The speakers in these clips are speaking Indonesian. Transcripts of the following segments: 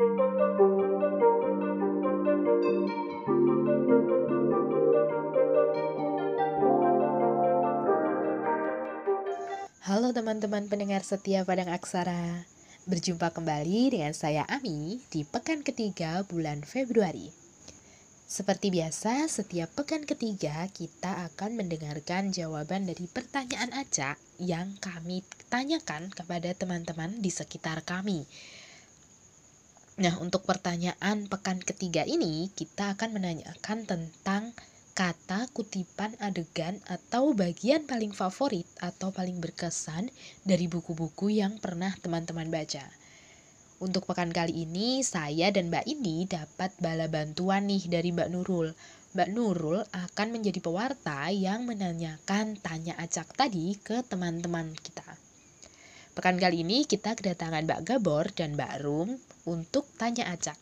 Halo teman-teman pendengar setia Padang Aksara. Berjumpa kembali dengan saya Ami di pekan ketiga bulan Februari. Seperti biasa, setiap pekan ketiga kita akan mendengarkan jawaban dari pertanyaan acak yang kami tanyakan kepada teman-teman di sekitar kami. Nah, untuk pertanyaan pekan ketiga ini, kita akan menanyakan tentang kata, kutipan, adegan, atau bagian paling favorit atau paling berkesan dari buku-buku yang pernah teman-teman baca. Untuk pekan kali ini, saya dan Mbak ini dapat bala bantuan nih dari Mbak Nurul. Mbak Nurul akan menjadi pewarta yang menanyakan tanya acak tadi ke teman-teman kita. Pekan kali ini kita kedatangan Mbak Gabor dan Mbak Rum untuk tanya acak.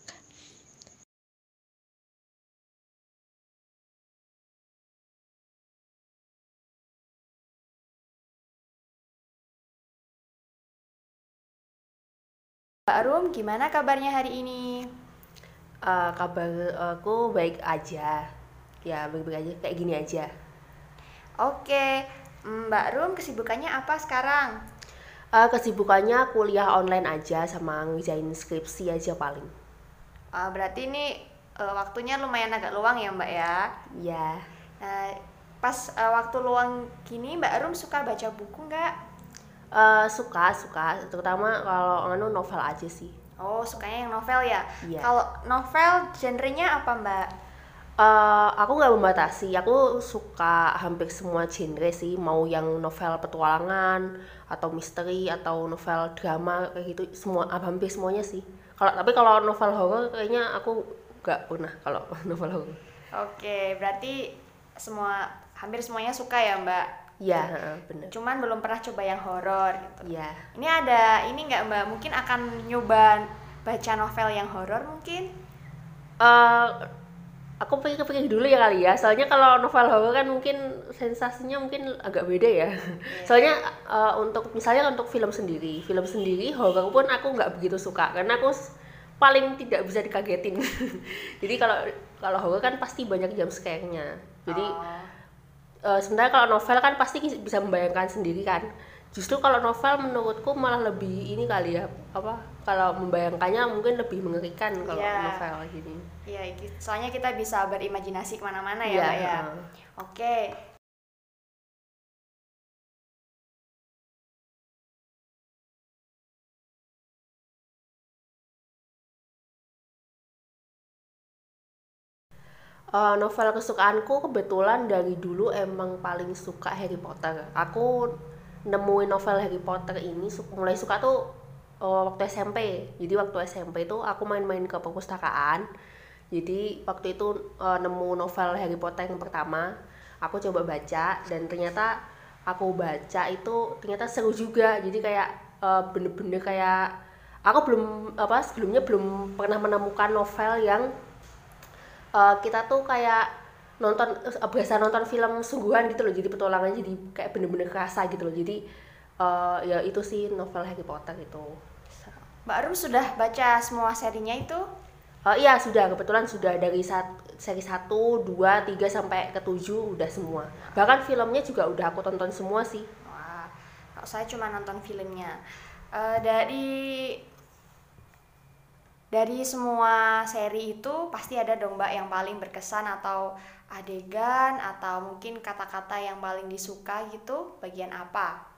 Mbak Rum, gimana kabarnya hari ini? Uh, kabar aku baik aja. Ya, baik-baik aja, kayak gini aja. Oke, Mbak Rum kesibukannya apa sekarang? Uh, kesibukannya kuliah online aja sama ngerjain skripsi aja paling. Uh, berarti ini uh, waktunya lumayan agak luang ya Mbak ya? Ya. Nah, pas uh, waktu luang gini Mbak Rum suka baca buku nggak? Uh, suka suka terutama kalau anu novel aja sih oh sukanya yang novel ya iya. kalau novel genrenya apa mbak uh, aku nggak membatasi aku suka hampir semua genre sih mau yang novel petualangan atau misteri atau novel drama kayak gitu semua hampir semuanya sih kalau tapi kalau novel horror kayaknya aku nggak pernah kalau novel horror oke berarti semua hampir semuanya suka ya mbak Iya, benar. Cuman belum pernah coba yang horor gitu. Iya. Ini ada ini nggak Mbak? Mungkin akan nyoba baca novel yang horor mungkin? Uh, aku pikir-pikir dulu ya kali ya. Soalnya kalau novel horor kan mungkin sensasinya mungkin agak beda ya. Yeah. Soalnya uh, untuk misalnya untuk film sendiri, film sendiri horor pun aku nggak begitu suka karena aku paling tidak bisa dikagetin. Jadi kalau kalau horor kan pasti banyak jam scare-nya. Jadi oh uh, sebenarnya kalau novel kan pasti bisa membayangkan sendiri kan justru kalau novel menurutku malah lebih ini kali ya apa kalau membayangkannya mungkin lebih mengerikan kalau yeah. novel gini iya yeah, soalnya kita bisa berimajinasi ke mana-mana ya yeah. ya oke okay. uh, novel kesukaanku kebetulan dari dulu emang paling suka Harry Potter. Aku nemuin novel Harry Potter ini mulai suka tuh uh, waktu SMP. Jadi waktu SMP itu aku main-main ke perpustakaan. Jadi waktu itu uh, nemu novel Harry Potter yang pertama, aku coba baca dan ternyata aku baca itu ternyata seru juga. Jadi kayak bener-bener uh, kayak aku belum apa sebelumnya belum pernah menemukan novel yang uh, kita tuh kayak nonton biasa nonton film sungguhan gitu loh jadi petualangan jadi kayak bener-bener kerasa gitu loh jadi uh, ya itu sih novel Harry Potter itu Mbak Rum sudah baca semua serinya itu? Uh, iya sudah kebetulan sudah dari sat, seri 1, 2, 3 sampai ke 7 udah semua. Bahkan filmnya juga udah aku tonton semua sih. Wah, kalau saya cuma nonton filmnya. Uh, dari dari semua seri itu pasti ada dong mbak yang paling berkesan atau adegan atau mungkin kata-kata yang paling disuka gitu bagian apa?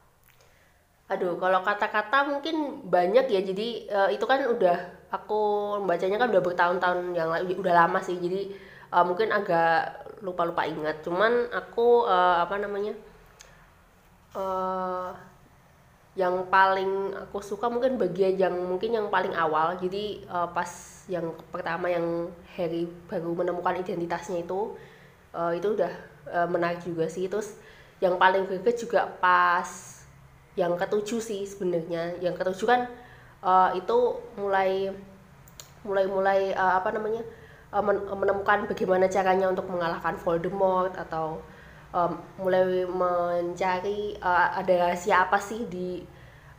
Aduh, kalau kata-kata mungkin banyak ya. Jadi uh, itu kan udah aku membacanya kan udah bertahun-tahun yang udah lama sih. Jadi uh, mungkin agak lupa-lupa ingat. Cuman aku uh, apa namanya? Uh, yang paling aku suka mungkin bagian yang mungkin yang paling awal jadi uh, pas yang pertama yang Harry baru menemukan identitasnya itu uh, itu udah uh, menarik juga sih terus yang paling greget juga pas yang ketujuh sih sebenarnya yang ketujuh kan uh, itu mulai mulai mulai uh, apa namanya uh, menemukan bagaimana caranya untuk mengalahkan Voldemort atau um, mulai mencari uh, ada rahasia apa sih di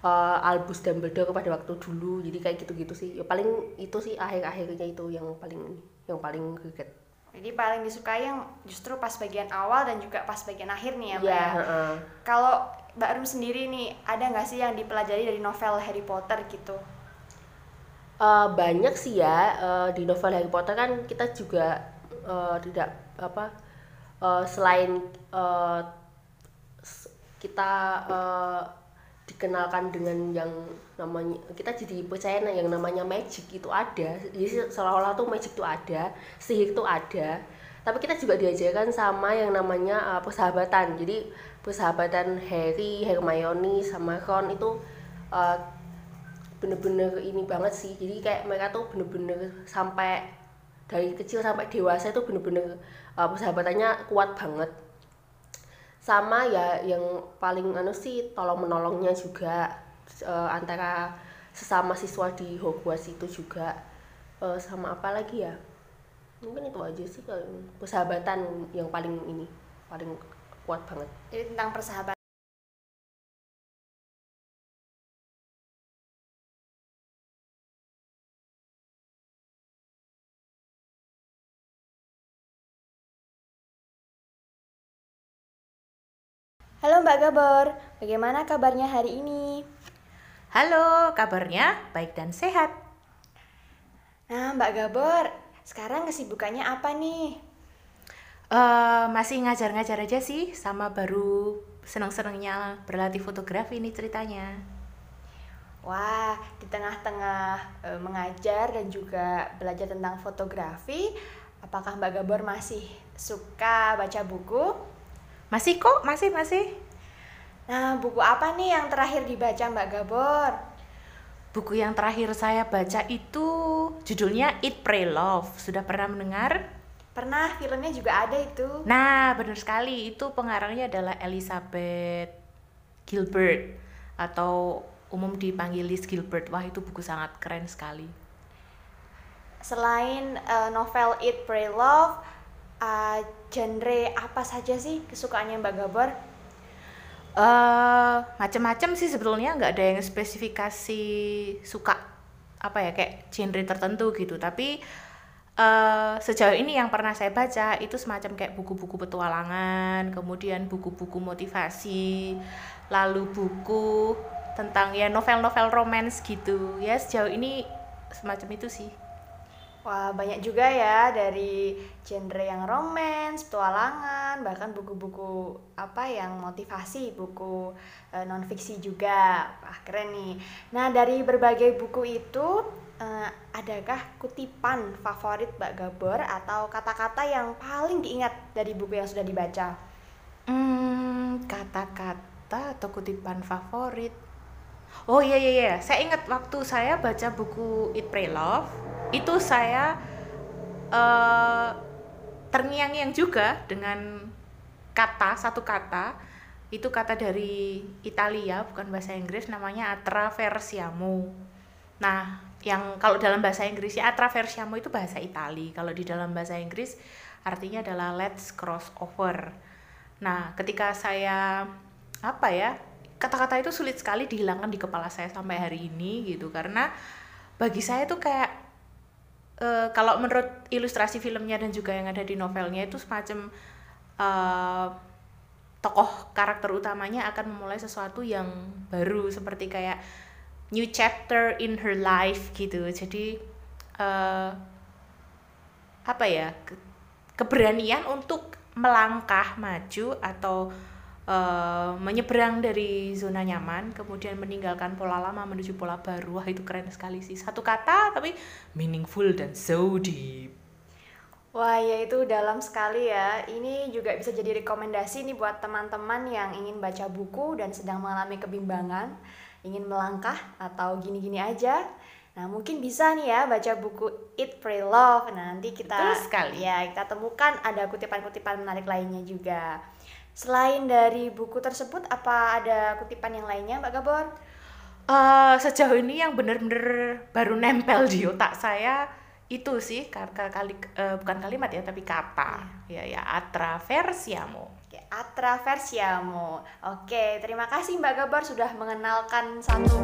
uh, Albus Dumbledore pada waktu dulu jadi kayak gitu-gitu sih ya paling itu sih akhir-akhirnya itu yang paling yang paling greget Jadi paling disukai yang justru pas bagian awal dan juga pas bagian akhir nih ya, Mbak. ya ya? heeh. Kalau Mbak Rum sendiri nih, ada nggak sih yang dipelajari dari novel Harry Potter gitu? Eh, banyak sih ya eh, di novel Harry Potter kan kita juga eh, tidak apa eh, selain s- kita eh, dikenalkan dengan yang namanya kita jadi percaya yang namanya magic itu ada. Jadi seolah-olah tuh magic itu ada sihir itu ada. Tapi kita juga diajarkan sama yang namanya eh, persahabatan. Jadi persahabatan Harry, Hermione sama Ron itu eh, bener-bener ini banget sih. Jadi kayak mereka tuh bener-bener sampai dari kecil sampai dewasa itu bener-bener uh, persahabatannya kuat banget. Sama ya yang paling anu sih tolong menolongnya juga uh, antara sesama siswa di Hogwarts itu juga. Uh, sama apa lagi ya? Mungkin itu aja sih persahabatan yang paling ini paling kuat banget. Jadi tentang persahabatan. Halo Mbak Gabor, bagaimana kabarnya hari ini? Halo, kabarnya baik dan sehat. Nah Mbak Gabor, sekarang kesibukannya apa nih? Eh, masih ngajar-ngajar aja sih, sama baru seneng-senengnya berlatih fotografi ini ceritanya. Wah, di tengah-tengah eh, mengajar dan juga belajar tentang fotografi, apakah Mbak Gabor masih suka baca buku? Masih kok, masih masih. Nah, buku apa nih yang terakhir dibaca Mbak Gabor? Buku yang terakhir saya baca itu judulnya Eat Pray Love. Sudah pernah mendengar? Pernah filmnya juga ada itu. Nah, benar sekali. Itu pengarangnya adalah Elizabeth Gilbert atau umum dipanggil Liz Gilbert. Wah, itu buku sangat keren sekali. Selain eh, novel Eat, Pray, Love, eh, genre apa saja sih kesukaannya Mbak Gabor? eh macam-macam sih sebetulnya nggak ada yang spesifikasi suka apa ya kayak genre tertentu gitu. Tapi eh sejauh ini yang pernah saya baca itu semacam kayak buku-buku petualangan kemudian buku-buku motivasi lalu buku tentang ya novel-novel romance gitu. Ya sejauh ini semacam itu sih Wah, banyak juga ya dari genre yang romance, petualangan, bahkan buku-buku apa yang motivasi, buku eh, non-fiksi juga. Wah, keren nih. Nah, dari berbagai buku itu, eh, adakah kutipan favorit Mbak Gabor atau kata-kata yang paling diingat dari buku yang sudah dibaca? Hmm, kata-kata atau kutipan favorit. Oh iya iya iya, saya ingat waktu saya baca buku Eat Pray Love, itu saya eh terngiang-ngiang juga dengan kata satu kata itu kata dari Italia bukan bahasa Inggris namanya attraversiamo. Nah, yang kalau dalam bahasa Inggris ya attraversiamo itu bahasa Itali. Kalau di dalam bahasa Inggris artinya adalah let's cross over. Nah, ketika saya apa ya kata-kata itu sulit sekali dihilangkan di kepala saya sampai hari ini gitu. Karena bagi saya itu kayak eh, kalau menurut ilustrasi filmnya dan juga yang ada di novelnya itu semacam eh, tokoh karakter utamanya akan memulai sesuatu yang baru seperti kayak new chapter in her life gitu. Jadi eh, apa ya ke- keberanian untuk melangkah maju atau eh, menyeberang dari zona nyaman kemudian meninggalkan pola lama menuju pola baru wah itu keren sekali sih satu kata tapi meaningful dan so deep Wah, ya itu dalam sekali ya. Ini juga bisa jadi rekomendasi nih buat teman-teman yang ingin baca buku dan sedang mengalami kebimbangan, ingin melangkah atau gini-gini aja. Nah, mungkin bisa nih ya baca buku Eat, Pray, Love. Nah, nanti kita Betul sekali. ya kita temukan ada kutipan-kutipan menarik lainnya juga. Selain dari buku tersebut, apa ada kutipan yang lainnya, Mbak Gabor? Eh, sejauh ini yang bener-bener baru nempel di otak saya itu sih kata kali eh, bukan kalimat ya tapi kata. Ya ya atraversiamo Oke, Atraversiamo. Oke, terima kasih Mbak Gabar sudah mengenalkan satu